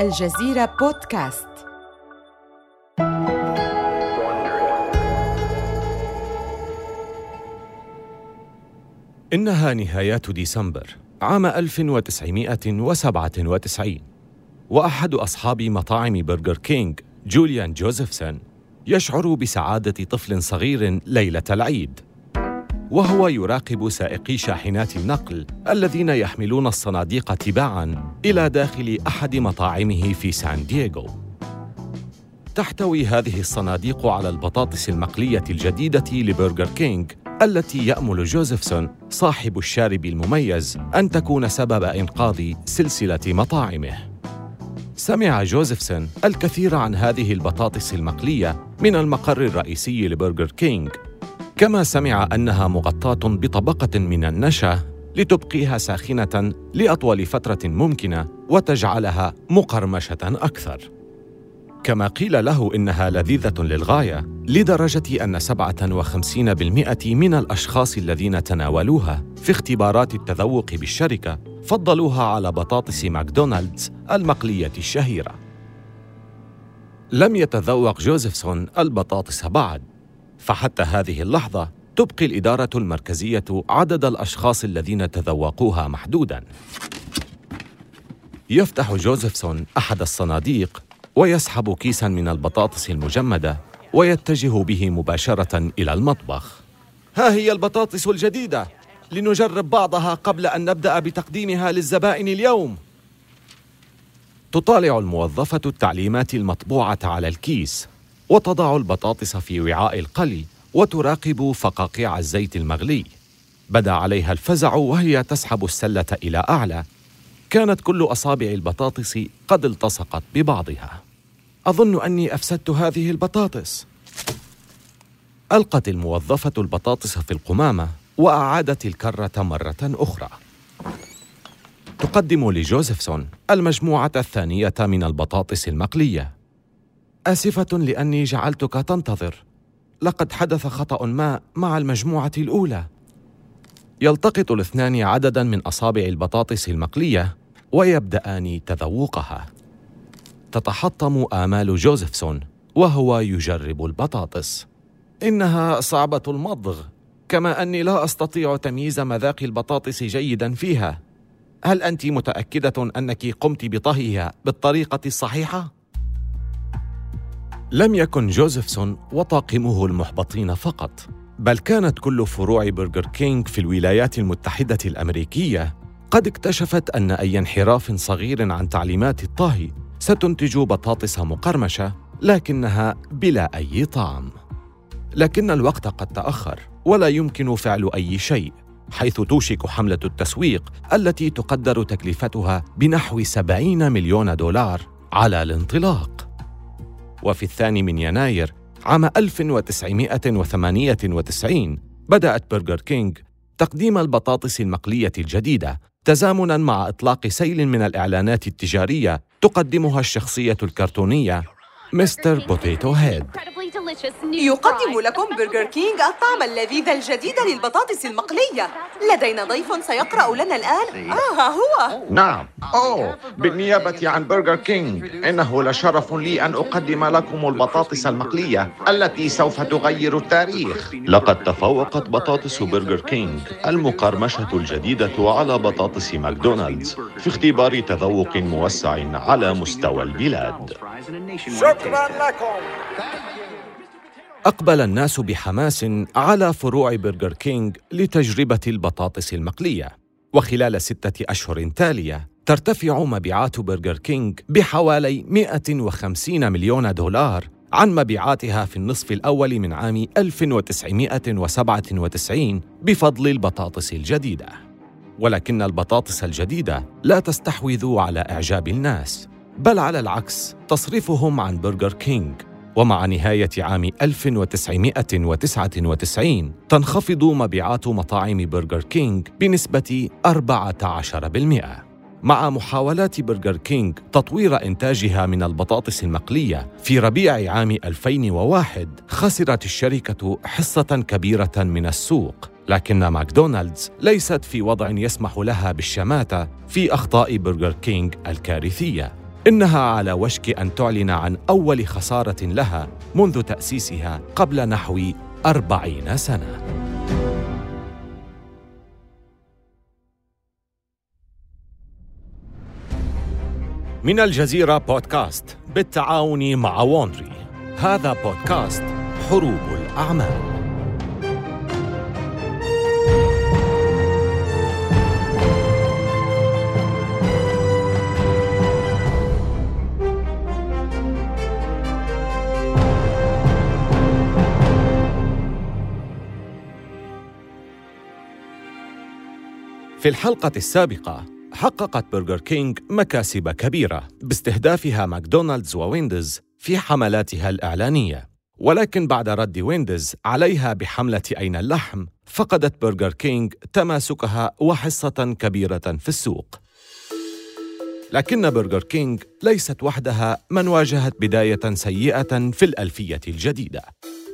الجزيرة بودكاست. إنها نهايات ديسمبر عام 1997 وأحد أصحاب مطاعم برجر كينج جوليان جوزيفسون يشعر بسعادة طفل صغير ليلة العيد. وهو يراقب سائقي شاحنات النقل الذين يحملون الصناديق تباعاً إلى داخل أحد مطاعمه في سان دييغو تحتوي هذه الصناديق على البطاطس المقلية الجديدة لبرجر كينج التي يأمل جوزيفسون صاحب الشارب المميز أن تكون سبب إنقاذ سلسلة مطاعمه. سمع جوزيفسون الكثير عن هذه البطاطس المقلية من المقر الرئيسي لبرجر كينج، كما سمع أنها مغطاة بطبقة من النشا لتبقيها ساخنة لأطول فترة ممكنة وتجعلها مقرمشة أكثر. كما قيل له إنها لذيذة للغاية لدرجة أن 57% من الأشخاص الذين تناولوها في اختبارات التذوق بالشركة فضلوها على بطاطس ماكدونالدز المقلية الشهيرة. لم يتذوق جوزيفسون البطاطس بعد، فحتى هذه اللحظة تبقي الإدارة المركزية عدد الأشخاص الذين تذوقوها محدوداً. يفتح جوزيفسون أحد الصناديق ويسحب كيسا من البطاطس المجمدة ويتجه به مباشرة إلى المطبخ. ها هي البطاطس الجديدة! لنجرب بعضها قبل أن نبدأ بتقديمها للزبائن اليوم. تطالع الموظفة التعليمات المطبوعة على الكيس. وتضع البطاطس في وعاء القلي وتراقب فقاقيع الزيت المغلي. بدا عليها الفزع وهي تسحب السلة إلى أعلى. كانت كل أصابع البطاطس قد التصقت ببعضها. أظن أني أفسدت هذه البطاطس. ألقت الموظفة البطاطس في القمامة وأعادت الكرة مرة أخرى. تقدم لجوزيفسون المجموعة الثانية من البطاطس المقلية. أسفة لأني جعلتك تنتظر. لقد حدث خطأ ما مع المجموعة الأولى. يلتقط الاثنان عددا من أصابع البطاطس المقلية ويبدأان تذوقها. تتحطم آمال جوزيفسون وهو يجرب البطاطس. إنها صعبة المضغ كما أني لا أستطيع تمييز مذاق البطاطس جيدا فيها. هل أنت متأكدة أنك قمت بطهيها بالطريقة الصحيحة؟ لم يكن جوزيفسون وطاقمه المحبطين فقط بل كانت كل فروع برجر كينج في الولايات المتحدة الأمريكية قد اكتشفت أن أي انحراف صغير عن تعليمات الطهي ستنتج بطاطس مقرمشة لكنها بلا أي طعم. لكن الوقت قد تأخر ولا يمكن فعل أي شيء حيث توشك حملة التسويق التي تقدر تكلفتها بنحو 70 مليون دولار على الانطلاق. وفي الثاني من يناير عام 1998 بدأت برجر كينج تقديم البطاطس المقلية الجديدة تزامنا مع إطلاق سيل من الإعلانات التجارية تقدمها الشخصية الكرتونية Mr. Potato Head. يقدم لكم برجر كينج الطعم اللذيذ الجديد للبطاطس المقلية. لدينا ضيف سيقرأ لنا الآن. آه هو. نعم. أوه بالنيابة عن برجر كينج إنه لشرف لي أن أقدم لكم البطاطس المقلية التي سوف تغير التاريخ. لقد تفوقت بطاطس برجر كينج المقرمشة الجديدة على بطاطس ماكدونالدز في اختبار تذوق موسع على مستوى البلاد. شكرا لكم. أقبل الناس بحماس على فروع برجر كينج لتجربة البطاطس المقلية. وخلال ستة أشهر تالية ترتفع مبيعات برجر كينج بحوالي 150 مليون دولار عن مبيعاتها في النصف الأول من عام 1997 بفضل البطاطس الجديدة. ولكن البطاطس الجديدة لا تستحوذ على إعجاب الناس بل على العكس تصرفهم عن برجر كينج ومع نهاية عام 1999 تنخفض مبيعات مطاعم برجر كينج بنسبة 14% مع محاولات برجر كينج تطوير إنتاجها من البطاطس المقلية في ربيع عام 2001 خسرت الشركة حصة كبيرة من السوق. لكن ماكدونالدز ليست في وضع يسمح لها بالشماتة في أخطاء برجر كينج الكارثية. إنها على وشك أن تعلن عن أول خسارة لها منذ تأسيسها قبل نحو أربعين سنة. من الجزيرة بودكاست بالتعاون مع وونري. هذا بودكاست حروب الأعمال. في الحلقة السابقة حققت برجر كينج مكاسب كبيرة باستهدافها ماكدونالدز وويندز في حملاتها الإعلانية. ولكن بعد رد ويندز عليها بحملة أين اللحم فقدت برجر كينج تماسكها وحصة كبيرة في السوق. لكن برجر كينج ليست وحدها من واجهت بداية سيئة في الألفية الجديدة.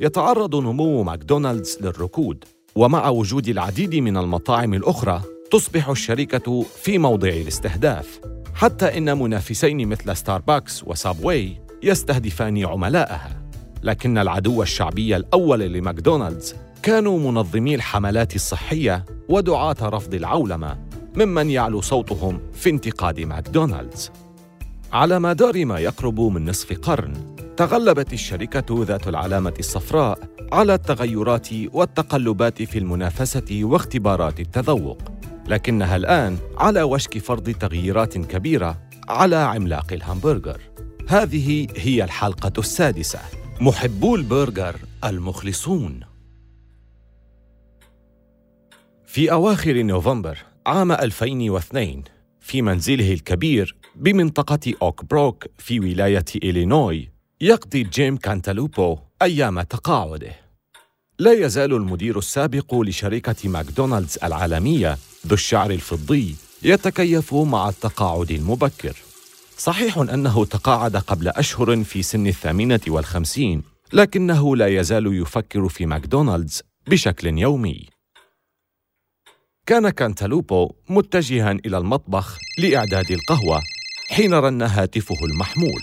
يتعرض نمو ماكدونالدز للركود ومع وجود العديد من المطاعم الأخرى تصبح الشركة في موضع الاستهداف حتى إن منافسين مثل ستاربكس وسابواي يستهدفان عملائها لكن العدو الشعبي الأول لماكدونالدز كانوا منظمي الحملات الصحية ودعاة رفض العولمة ممن يعلو صوتهم في انتقاد ماكدونالدز. على مدار ما يقرب من نصف قرن تغلبت الشركة ذات العلامة الصفراء على التغيرات والتقلبات في المنافسة واختبارات التذوق. لكنها الآن على وشك فرض تغييرات كبيرة على عملاق الهامبرجر. هذه هي الحلقة السادسة محبو البرجر المخلصون. في أواخر نوفمبر عام 2002 في منزله الكبير بمنطقة أوك بروك في ولاية إلينوي يقضي جيم كانتالوبو أيام تقاعده. لا يزال المدير السابق لشركة ماكدونالدز العالمية ذو الشعر الفضي يتكيف مع التقاعد المبكر. صحيح أنه تقاعد قبل أشهر في سن الثامنة والخمسين لكنه لا يزال يفكر في ماكدونالدز بشكل يومي. كان كانتالوبو متجها إلى المطبخ لإعداد القهوة حين رن هاتفه المحمول.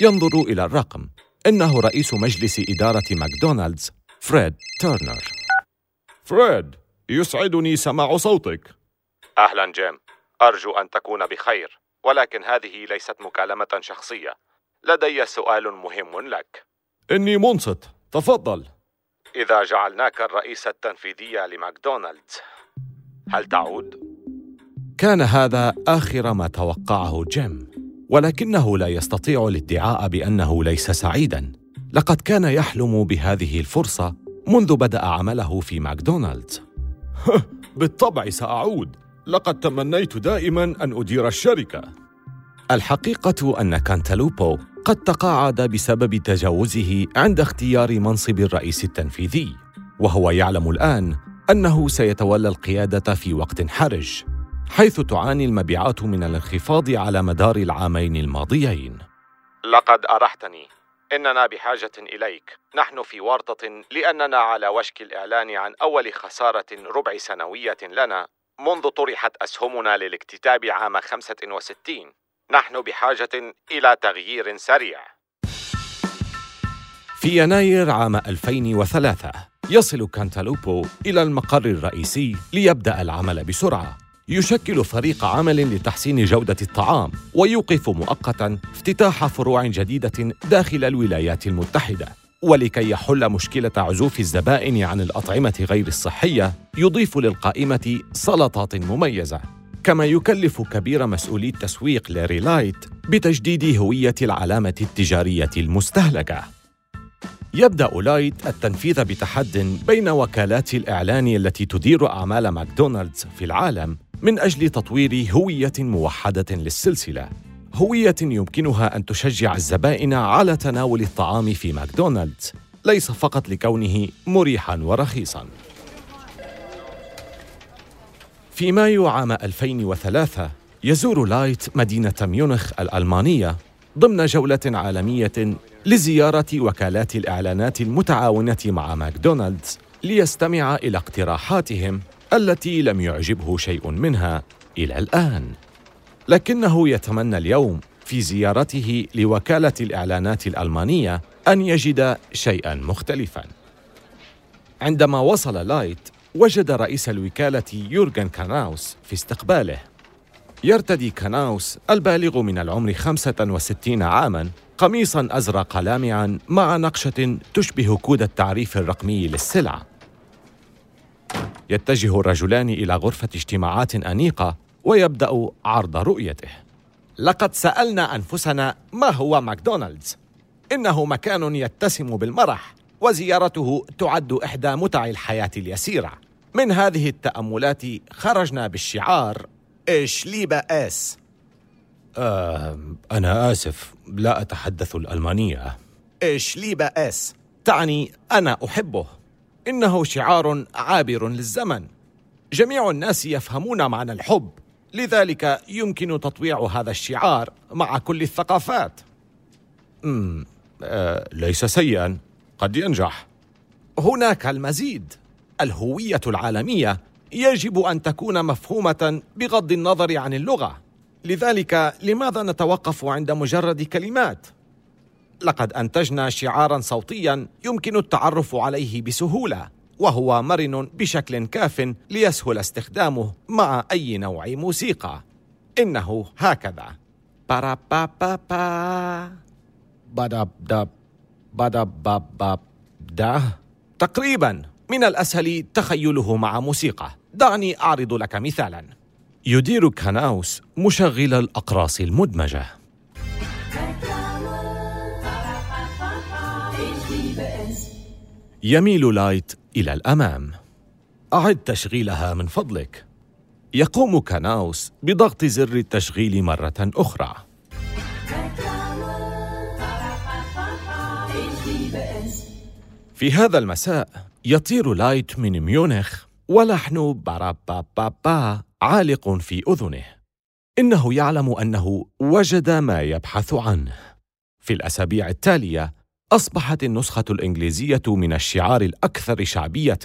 ينظر إلى الرقم إنه رئيس مجلس إدارة ماكدونالدز فريد تيرنر. فريد يسعدني سماع صوتك. أهلا جيم. أرجو أن تكون بخير ولكن هذه ليست مكالمة شخصية. لدي سؤال مهم لك. إني منصت. تفضل. إذا جعلناك الرئيس التنفيذي لماكدونالدز هل تعود؟ كان هذا آخر ما توقعه جيم ولكنه لا يستطيع الادعاء بأنه ليس سعيدا. لقد كان يحلم بهذه الفرصة منذ بدأ عمله في ماكدونالدز. بالطبع سأعود. لقد تمنيت دائما أن أدير الشركة. الحقيقة أن كانتالوبو قد تقاعد بسبب تجاوزه عند اختيار منصب الرئيس التنفيذي وهو يعلم الآن أنه سيتولى القيادة في وقت حرج حيث تعاني المبيعات من الانخفاض على مدار العامين الماضيين. لقد أرحتني. إننا بحاجة إليك. نحن في ورطة لأننا على وشك الإعلان عن أول خسارة ربع سنوية لنا منذ طرحت أسهمنا للاكتتاب عام 65 نحن بحاجة إلى تغيير سريع. في يناير عام 2003 يصل كانتالوبو إلى المقر الرئيسي ليبدأ العمل بسرعة. يشكل فريق عمل لتحسين جودة الطعام ويوقف مؤقتا افتتاح فروع جديدة داخل الولايات المتحدة. ولكي يحل مشكلة عزوف الزبائن عن الأطعمة غير الصحية يضيف للقائمة سلطات مميزة. كما يكلف كبير مسؤولي التسويق لاري لايت بتجديد هوية العلامة التجارية المستهلكة. يبدأ لايت التنفيذ بتحد بين وكالات الإعلان التي تدير أعمال ماكدونالدز في العالم من أجل تطوير هوية موحدة للسلسلة. هوية يمكنها أن تشجع الزبائن على تناول الطعام في ماكدونالدز. ليس فقط لكونه مريحا ورخيصا. في مايو عام 2003 يزور لايت مدينة ميونخ الألمانية ضمن جولة عالمية لزيارة وكالات الإعلانات المتعاونة مع ماكدونالدز ليستمع إلى اقتراحاتهم التي لم يعجبه شيء منها إلى الآن. لكنه يتمنى اليوم في زيارته لوكالة الإعلانات الألمانية أن يجد شيئا مختلفا. عندما وصل لايت وجد رئيس الوكالة يورغن كاناوس في استقباله. يرتدي كاناوس البالغ من العمر 65 عاماً قميصاً أزرق لامعاً مع نقشة تشبه كود التعريف الرقمي للسلعة. يتجه الرجلان إلى غرفة اجتماعات أنيقة ويبدأ عرض رؤيته. لقد سألنا أنفسنا ما هو ماكدونالدز؟ إنه مكان يتسم بالمرح وزيارته تعد إحدى متع الحياة اليسيرة. من هذه التأملات خرجنا بالشعار Ich liebe es. آه أنا آسف لا أتحدث الألمانية. Ich liebe es تعني أنا أحبه. إنه شعار عابر للزمن. جميع الناس يفهمون معنى الحب لذلك يمكن تطويع هذا الشعار مع كل الثقافات. مم. آه ليس سيئا قد ينجح. هناك المزيد. الهوية العالمية يجب أن تكون مفهومة بغض النظر عن اللغة. لذلك لماذا نتوقف عند مجرد كلمات؟ لقد أنتجنا شعارا صوتيا يمكن التعرف عليه بسهولة وهو مرن بشكل كاف ليسهل استخدامه مع أي نوع موسيقى. إنه هكذا. بارا با با با بدب دب بدب باب باب ده تقريبا من الأسهل تخيله مع موسيقى. دعني أعرض لك مثالا. يدير كاناوس مشغل الأقراص المدمجة. يميل لايت إلى الأمام. أعد تشغيلها من فضلك. يقوم كاناوس بضغط زر التشغيل مرة أخرى. في هذا المساء يطير لايت من ميونخ ولحن بارابا بابا عالق في أذنه. إنه يعلم أنه وجد ما يبحث عنه. في الأسابيع التالية أصبحت النسخة الإنجليزية من الشعار الأكثر شعبية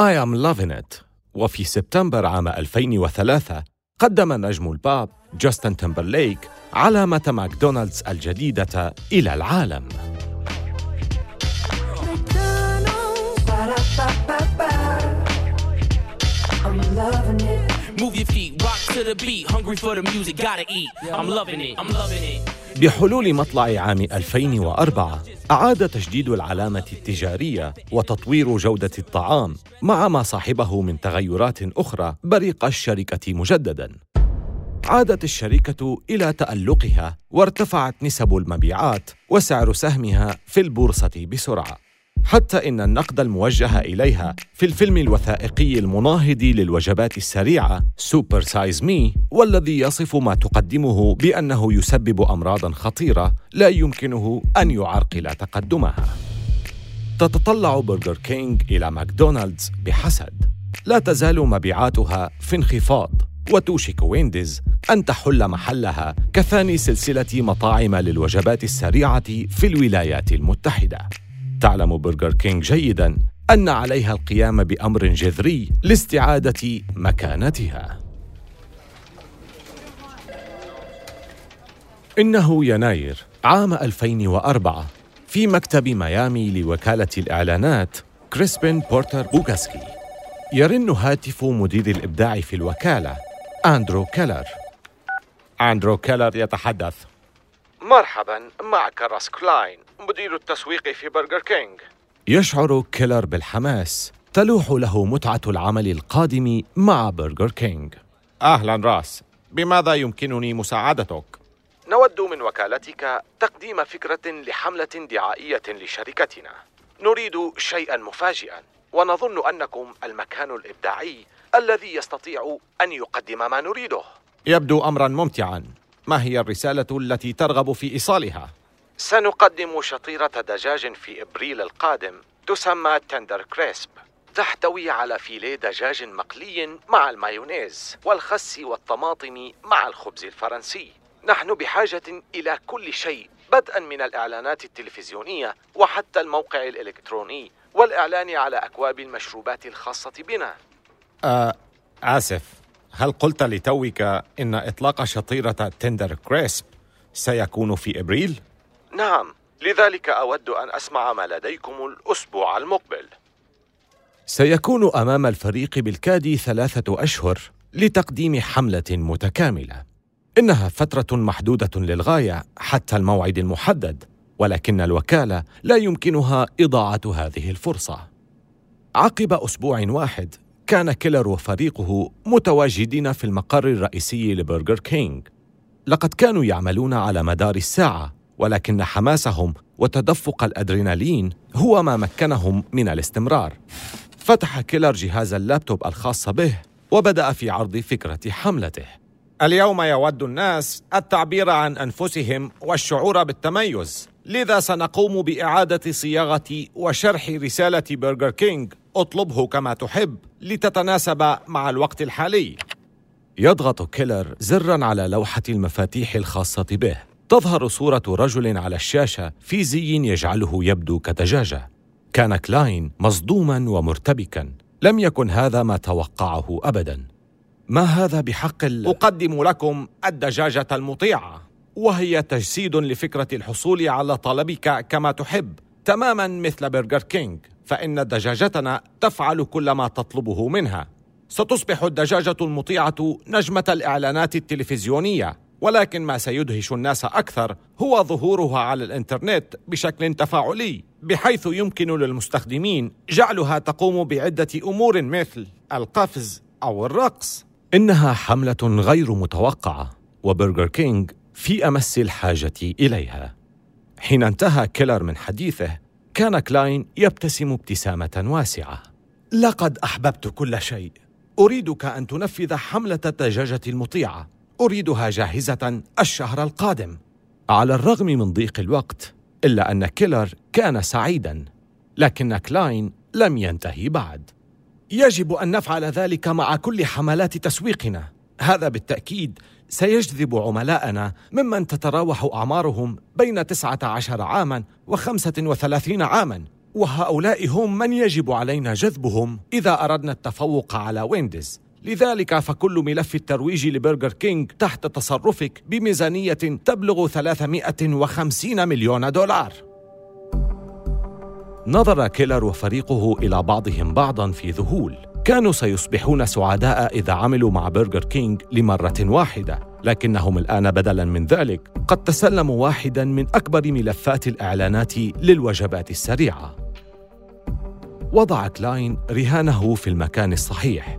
I am loving it وفي سبتمبر عام 2003 قدم نجم البوب جاستن تمبرليك علامة ماكدونالدز الجديدة إلى العالم Move your feet, rock to the beat, hungry for the music, gotta eat. I'm loving it, I'm loving it. بحلول مطلع عام 2004 أعاد تجديد العلامة التجارية وتطوير جودة الطعام مع ما صاحبه من تغيرات أخرى بريق الشركة مجدداً. عادت الشركة إلى تألقها وارتفعت نسب المبيعات وسعر سهمها في البورصة بسرعة. حتى إن النقد الموجه إليها في الفيلم الوثائقي المناهض للوجبات السريعة Super Size Me والذي يصف ما تقدمه بأنه يسبب أمراضا خطيرة لا يمكنه أن يعرقل تقدمها. تتطلع برجر كينج إلى ماكدونالدز بحسد. لا تزال مبيعاتها في انخفاض وتوشك وينديز أن تحل محلها كثاني سلسلة مطاعم للوجبات السريعة في الولايات المتحدة. تعلم برجر كينج جيدا أن عليها القيام بأمر جذري لاستعادة مكانتها. إنه يناير عام 2004 في مكتب ميامي لوكالة الإعلانات كريسبين بورتر بوغاسكي. يرن هاتف مدير الإبداع في الوكالة أندرو كيلر. أندرو كيلر يتحدث. مرحبا معك راس كلاين مدير التسويق في برجر كينج يشعر كيلر بالحماس تلوح له متعة العمل القادم مع برجر كينج أهلا راس بماذا يمكنني مساعدتك؟ نود من وكالتك تقديم فكرة لحملة دعائية لشركتنا. نريد شيئا مفاجئا ونظن أنكم المكان الإبداعي الذي يستطيع أن يقدم ما نريده. يبدو أمرا ممتعا. ما هي الرسالة التي ترغب في إيصالها؟ سنقدم شطيرة دجاج في إبريل القادم تسمى تندر كريسب تحتوي على فيليه دجاج مقلي مع المايونيز والخس والطماطم مع الخبز الفرنسي. نحن بحاجة إلى كل شيء بدءا من الإعلانات التلفزيونية وحتى الموقع الإلكتروني والإعلان على أكواب المشروبات الخاصة بنا. آه آسف. هل قلت لتوك إن إطلاق شطيرة تندر كريسب سيكون في إبريل؟ نعم لذلك أود أن أسمع ما لديكم الأسبوع المقبل. سيكون أمام الفريق بالكاد ثلاثة أشهر لتقديم حملة متكاملة. إنها فترة محدودة للغاية حتى الموعد المحدد ولكن الوكالة لا يمكنها إضاعة هذه الفرصة. عقب أسبوع واحد كان كيلر وفريقه متواجدين في المقر الرئيسي لبرجر كينج لقد كانوا يعملون على مدار الساعة ولكن حماسهم وتدفق الأدرينالين هو ما مكنهم من الاستمرار. فتح كيلر جهاز اللابتوب الخاص به وبدأ في عرض فكرة حملته. اليوم يود الناس التعبير عن أنفسهم والشعور بالتميز لذا سنقوم بإعادة صياغة وشرح رسالة برجر كينج أطلبه كما تحب لتتناسب مع الوقت الحالي. يضغط كيلر زرا على لوحة المفاتيح الخاصة به. تظهر صورة رجل على الشاشة في زي يجعله يبدو كدجاجة. كان كلاين مصدوما ومرتبكا. لم يكن هذا ما توقعه أبدا. ما هذا بحق ال... أقدم لكم الدجاجة المطيعة. وهي تجسيد لفكرة الحصول على طلبك كما تحب. تماما مثل برجر كينج. فإن دجاجتنا تفعل كل ما تطلبه منها. ستصبح الدجاجة المطيعة نجمة الإعلانات التلفزيونية ولكن ما سيدهش الناس أكثر هو ظهورها على الإنترنت بشكل تفاعلي بحيث يمكن للمستخدمين جعلها تقوم بعدة أمور مثل القفز أو الرقص. إنها حملة غير متوقعة وبرجر كينج في أمس الحاجة إليها. حين انتهى كيلر من حديثه كان كلاين يبتسم ابتسامة واسعة. لقد أحببت كل شيء. أريدك أن تنفذ حملة الدجاجة المطيعة. أريدها جاهزة الشهر القادم. على الرغم من ضيق الوقت إلا أن كيلر كان سعيدا. لكن كلاين لم ينتهي بعد. يجب أن نفعل ذلك مع كل حملات تسويقنا. هذا بالتأكيد سيجذب عملاءنا ممن تتراوح أعمارهم بين 19 عاما و35 عاما. وهؤلاء هم من يجب علينا جذبهم إذا أردنا التفوق على وينديز لذلك فكل ملف الترويج لبرجر كينج تحت تصرفك بميزانية تبلغ 350 مليون دولار. نظر كيلر وفريقه إلى بعضهم بعضا في ذهول. كانوا سيصبحون سعداء إذا عملوا مع برجر كينج لمرة واحدة. لكنهم الآن بدلا من ذلك. قد تسلموا واحدا من أكبر ملفات الإعلانات للوجبات السريعة. وضع كلاين رهانه في المكان الصحيح.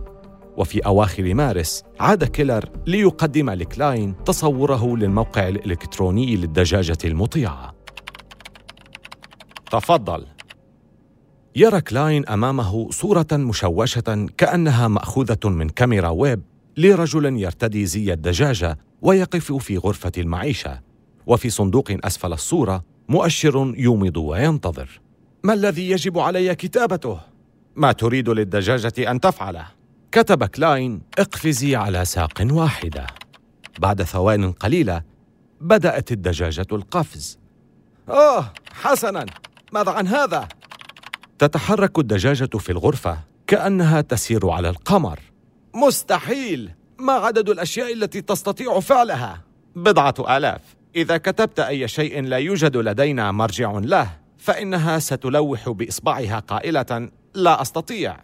وفي أواخر مارس عاد كيلر ليقدم لكلاين تصوره للموقع الإلكتروني للدجاجة المطيعة. تفضل. يرى كلاين أمامه صورة مشوشة كأنها مأخوذة من كاميرا ويب لرجل يرتدي زي الدجاجة ويقف في غرفة المعيشة. وفي صندوق أسفل الصورة مؤشر يومض وينتظر. ما الذي يجب علي كتابته؟ ما تريد للدجاجة أن تفعله؟ كتب كلاين اقفزي على ساق واحدة. بعد ثوان قليلة بدأت الدجاجة القفز. أوه حسنا. ماذا عن هذا؟ تتحرك الدجاجة في الغرفة كأنها تسير على القمر. مستحيل! ما عدد الأشياء التي تستطيع فعلها؟ بضعة آلاف. إذا كتبت أي شيء لا يوجد لدينا مرجع له فإنها ستلوح بإصبعها قائلة لا أستطيع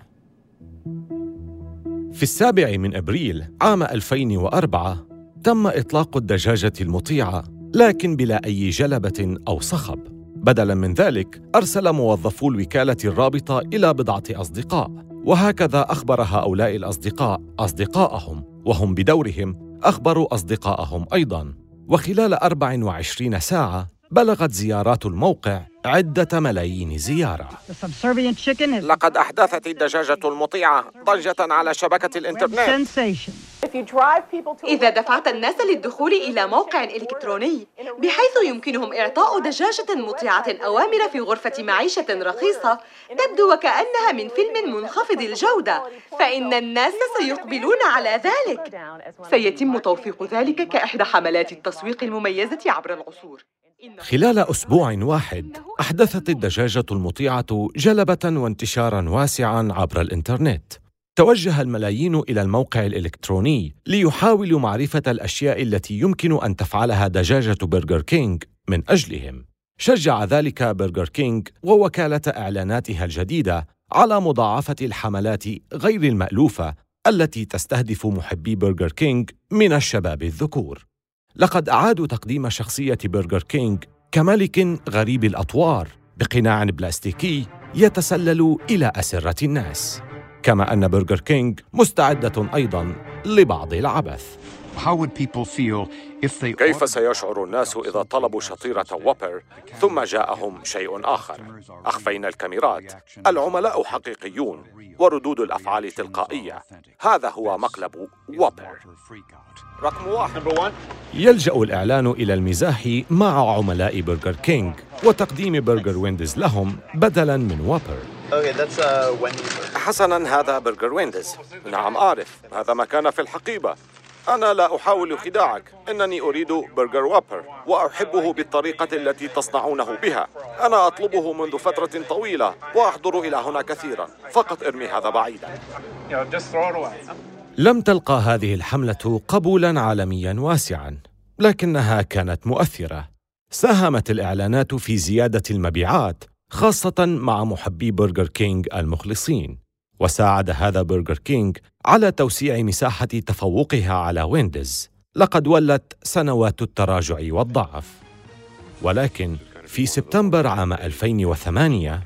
في السابع من أبريل عام 2004 تم إطلاق الدجاجة المطيعة لكن بلا أي جلبة أو صخب. بدلا من ذلك أرسل موظفو الوكالة الرابطة إلى بضعة أصدقاء وهكذا أخبر هؤلاء الأصدقاء اصدقائهم وهم بدورهم أخبروا اصدقائهم أيضا. وخلال 24 ساعة بلغت زيارات الموقع عدة ملايين زيارة. لقد أحدثت الدجاجة المطيعة ضجة على شبكة الإنترنت. إذا دفعت الناس للدخول إلى موقع إلكتروني بحيث يمكنهم إعطاء دجاجة مطيعة أوامر في غرفة معيشة رخيصة تبدو وكأنها من فيلم منخفض الجودة فإن الناس سيقبلون على ذلك. سيتم توثيق ذلك كإحدى حملات التسويق المميزة عبر العصور. خلال أسبوع واحد أحدثت الدجاجة المطيعة جلبة وانتشارا واسعا عبر الإنترنت. توجه الملايين إلى الموقع الإلكتروني ليحاولوا معرفة الأشياء التي يمكن أن تفعلها دجاجة برجر كينج من أجلهم. شجع ذلك برجر كينج ووكالة إعلاناتها الجديدة على مضاعفة الحملات غير المألوفة التي تستهدف محبي برجر كينج من الشباب الذكور. لقد أعادوا تقديم شخصية برجر كينج كملك غريب الأطوار بقناع بلاستيكي يتسلل إلى أسرة الناس. كما أن برجر كينج مستعدة أيضا لبعض العبث. كيف سيشعر الناس إذا طلبوا شطيرة ووبر ثم جاءهم شيء آخر؟ أخفينا الكاميرات. العملاء حقيقيون وردود الأفعال تلقائية. هذا هو مقلب ووبر رقم واحد. يلجأ الإعلان إلى المزاح مع عملاء برجر كينج وتقديم برجر وينديز لهم بدلاً من ووبر حسناً هذا برجر وينديز. نعم أعرف. هذا ما كان في الحقيبة. أنا لا أحاول خداعك. إنني أريد برجر ووبر وأحبه بالطريقة التي تصنعونه بها. أنا أطلبه منذ فترة طويلة وأحضر إلى هنا كثيرا. فقط ارمي هذا بعيدا. لم تلقى هذه الحملة قبولا عالميا واسعا لكنها كانت مؤثرة. ساهمت الإعلانات في زيادة المبيعات. خاصة مع محبي برجر كينج المخلصين. وساعد هذا برجر كينج على توسيع مساحة تفوقها على وينديز لقد ولت سنوات التراجع والضعف. ولكن في سبتمبر عام 2008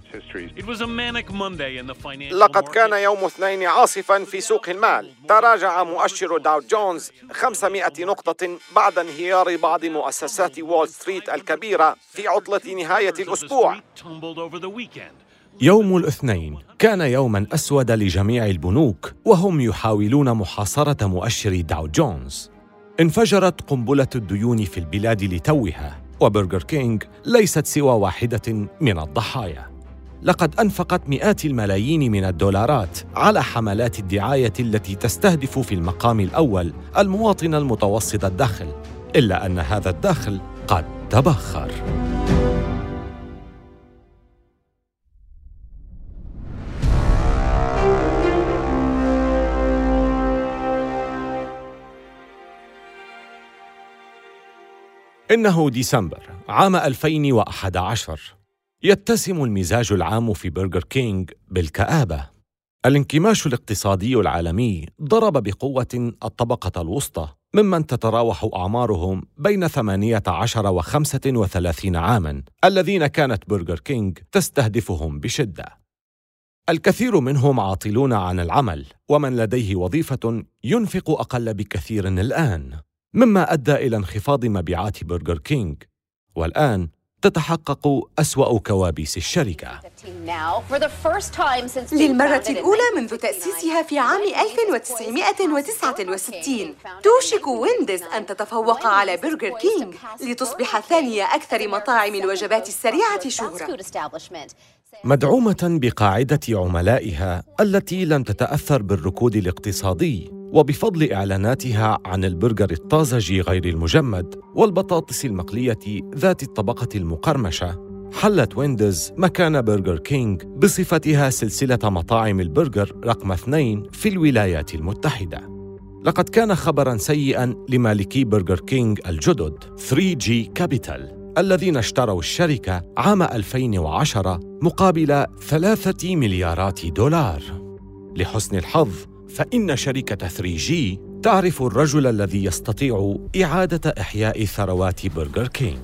لقد كان يوم اثنين عاصفا في سوق المال. تراجع مؤشر داو جونز 500 نقطة بعد انهيار بعض مؤسسات وول ستريت الكبيرة في عطلة نهاية الأسبوع. يوم الاثنين كان يوما أسود لجميع البنوك وهم يحاولون محاصرة مؤشر داو جونز. انفجرت قنبلة الديون في البلاد لتوها. وبرجر كينج ليست سوى واحدة من الضحايا. لقد أنفقت مئات الملايين من الدولارات على حملات الدعاية التي تستهدف في المقام الأول المواطن المتوسط الدخل إلا أن هذا الدخل قد تبخر. إنه ديسمبر عام 2011 يتسم المزاج العام في برجر كينج بالكآبة. الانكماش الاقتصادي العالمي ضرب بقوة الطبقة الوسطى ممن تتراوح أعمارهم بين 18 و 35 عاماً الذين كانت برجر كينج تستهدفهم بشدة. الكثير منهم عاطلون عن العمل ومن لديه وظيفة ينفق أقل بكثير الآن. مما أدى إلى انخفاض مبيعات برجر كينج والآن تتحقق أسوأ كوابيس الشركة. للمرة الأولى منذ تأسيسها في عام 1969 توشك وينديز أن تتفوق على برجر كينج لتصبح ثانية أكثر مطاعم الوجبات السريعة شهرة مدعومة بقاعدة عملائها التي لم تتأثر بالركود الاقتصادي. وبفضل إعلاناتها عن البرجر الطازج غير المجمد والبطاطس المقلية ذات الطبقة المقرمشة. حلت وينديز مكان برجر كينج بصفتها سلسلة مطاعم البرجر رقم اثنين في الولايات المتحدة. لقد كان خبرا سيئا لمالكي برجر كينج الجدد 3G كابيتال الذين اشتروا الشركة عام 2010 مقابل ثلاثة مليارات دولار. لحسن الحظ فإن شركة 3G تعرف الرجل الذي يستطيع إعادة إحياء ثروات برجر كينج.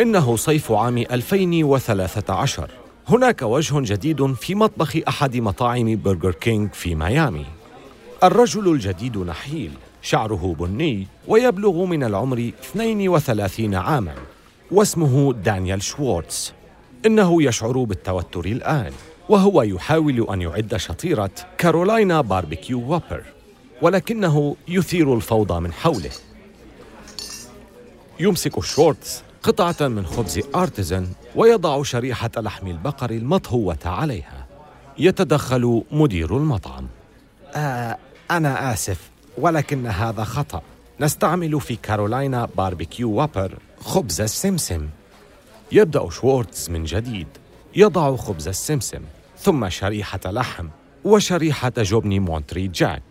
إنه صيف عام 2013 هناك وجه جديد في مطبخ أحد مطاعم برجر كينج في ميامي. الرجل الجديد نحيل شعره بني ويبلغ من العمر 32 عاماً واسمه دانيال شوارتز إنه يشعر بالتوتر الآن. وهو يحاول أن يعد شطيرة كارولاينا باربيكيو وابر ولكنه يثير الفوضى من حوله. يمسك شورتز قطعة من خبز آرتيزن ويضع شريحة لحم البقر المطهوة عليها. يتدخل مدير المطعم. آه أنا آسف ولكن هذا خطأ. نستعمل في كارولاينا باربيكيو وابر خبز السمسم. يبدأ شوارتز من جديد. يضع خبز السمسم. ثم شريحة لحم وشريحة جبن مونتري جاك.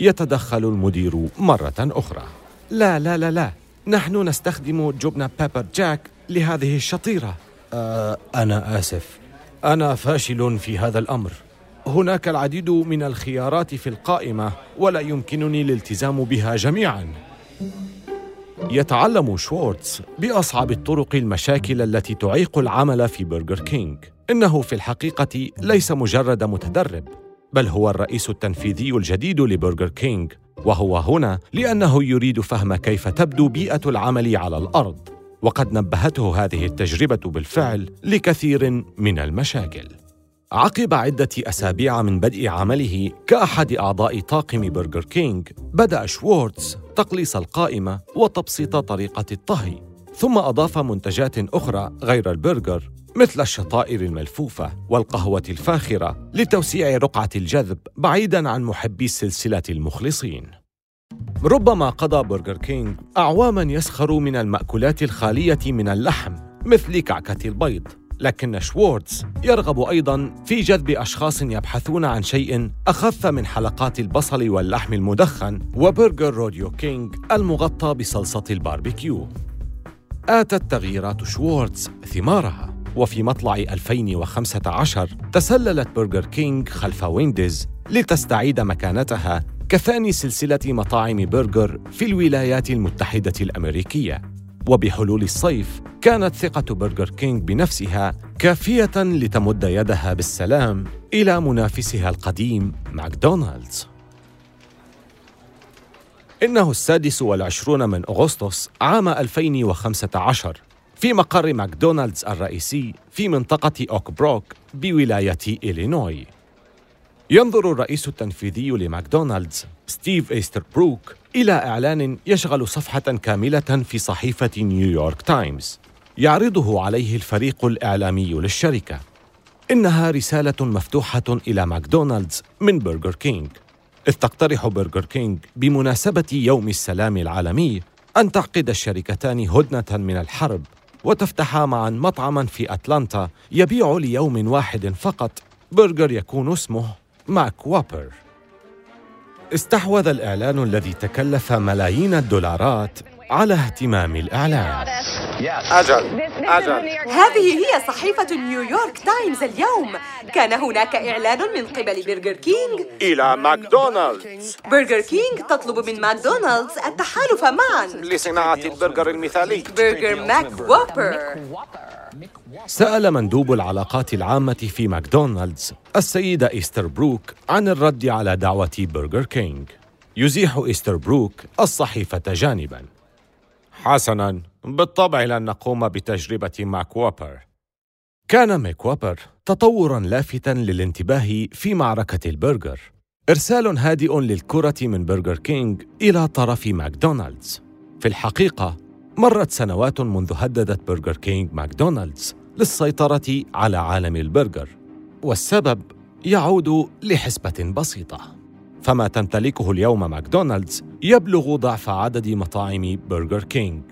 يتدخل المدير مرة أخرى. لا لا لا لا. نحن نستخدم جبن بيبر جاك لهذه الشطيرة. آه أنا آسف. أنا فاشل في هذا الأمر. هناك العديد من الخيارات في القائمة ولا يمكنني الالتزام بها جميعاً. يتعلم شوارتز بأصعب الطرق المشاكل التي تعيق العمل في برجر كينج. إنه في الحقيقة ليس مجرد متدرب بل هو الرئيس التنفيذي الجديد لبرجر كينج وهو هنا لأنه يريد فهم كيف تبدو بيئة العمل على الأرض. وقد نبهته هذه التجربة بالفعل لكثير من المشاكل. عقب عدة أسابيع من بدء عمله كأحد أعضاء طاقم برجر كينج بدأ شوارتز تقليص القائمة وتبسيط طريقة الطهي ثم أضاف منتجات أخرى غير البرجر مثل الشطائر الملفوفة والقهوة الفاخرة لتوسيع رقعة الجذب بعيداً عن محبي السلسلة المخلصين. ربما قضى برجر كينج أعواماً يسخر من المأكولات الخالية من اللحم مثل كعكة البيض. لكن شوارتز يرغب أيضا في جذب أشخاص يبحثون عن شيء أخف من حلقات البصل واللحم المدخن وبرجر روديو كينج المغطى بصلصة الباربيكيو. آتت تغييرات شوارتز ثمارها. وفي مطلع 2015 تسللت برجر كينج خلف وينديز لتستعيد مكانتها كثاني سلسلة مطاعم برجر في الولايات المتحدة الأمريكية. وبحلول الصيف كانت ثقة برجر كينج بنفسها كافية لتمد يدها بالسلام إلى منافسها القديم ماكدونالدز. إنه السادس والعشرون من أغسطس عام 2015 في مقر ماكدونالدز الرئيسي في منطقة أوك بروك بولاية إلينوي ينظر الرئيس التنفيذي لماكدونالدز ستيف إيستر بروك إلى إعلان يشغل صفحة كاملة في صحيفة نيويورك تايمز يعرضه عليه الفريق الإعلامي للشركة. إنها رسالة مفتوحة إلى ماكدونالدز من برجر كينج. إذ تقترح برجر كينج بمناسبة يوم السلام العالمي أن تعقد الشركتان هدنة من الحرب وتفتحا معا مطعما في أتلانتا يبيع ليوم واحد فقط. برجر يكون اسمه ماك وابر استحوذ الإعلان الذي تكلف ملايين الدولارات على اهتمام الإعلام. أجل. أجل. هذه هي صحيفة نيويورك تايمز اليوم. كان هناك إعلان من قبل برجر كينج إلى ماكدونالدز. برجر كينج تطلب من ماكدونالدز التحالف معا. لصناعة البرجر المثالي. برجر ماك ووبر. سأل مندوب العلاقات العامة في ماكدونالدز السيد إيستر بروك عن الرد على دعوة برجر كينج يزيح إيستر بروك الصحيفة جانباً. حسناً بالطبع لن نقوم بتجربة ماك ووبر. كان ماك ووبر تطوراً لافتا للانتباه في معركة البرجر. إرسال هادئ للكرة من برجر كينج إلى طرف ماكدونالدز. في الحقيقة مرت سنوات منذ هددت برجر كينج ماكدونالدز للسيطرة على عالم البرجر والسبب يعود لحسبة بسيطة. فما تمتلكه اليوم ماكدونالدز يبلغ ضعف عدد مطاعم برجر كينج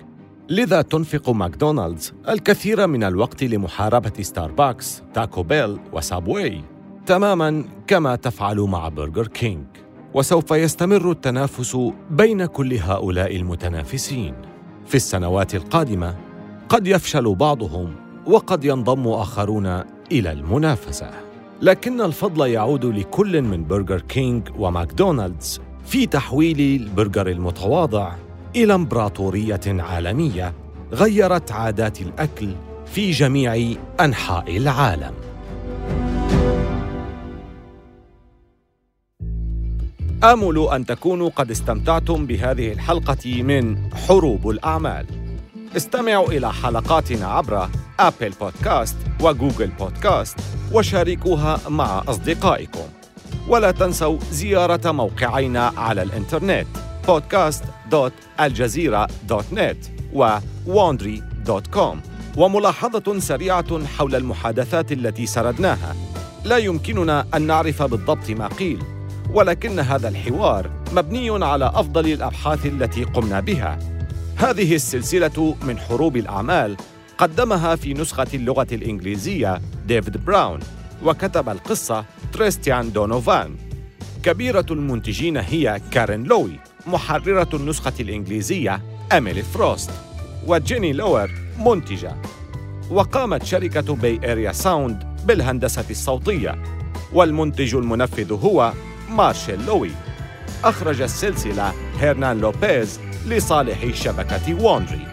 لذا تنفق ماكدونالدز الكثير من الوقت لمحاربة ستاربكس، تاكو بيل وسابواي. تماما كما تفعل مع برجر كينج وسوف يستمر التنافس بين كل هؤلاء المتنافسين. في السنوات القادمة قد يفشل بعضهم وقد ينضم آخرون إلى المنافسة. لكن الفضل يعود لكل من برجر كينج وماكدونالدز في تحويل البرجر المتواضع إلى إمبراطورية عالمية غيرت عادات الأكل في جميع أنحاء العالم. آمل أن تكونوا قد استمتعتم بهذه الحلقة من حروب الأعمال. استمعوا إلى حلقاتنا عبر أبل بودكاست وجوجل بودكاست وشاركوها مع أصدقائكم. ولا تنسوا زيارة موقعينا على الإنترنت podcast.aljazeera.net و wandry.com وملاحظة سريعة حول المحادثات التي سردناها. لا يمكننا أن نعرف بالضبط ما قيل ولكن هذا الحوار مبني على أفضل الأبحاث التي قمنا بها. هذه السلسلة من حروب الأعمال قدمها في نسخة اللغة الإنجليزية ديفيد براون وكتب القصة تريستيان دونوفان. كبيرة المنتجين هي كارين لوي محررة النسخة الإنجليزية أميلي فروست وجيني لوير منتجة. وقامت شركة Bay Area Sound بالهندسة الصوتية والمنتج المنفذ هو مارشيل لوي. أخرج السلسلة هيرنان لوبيز لصالح شبكة Wondery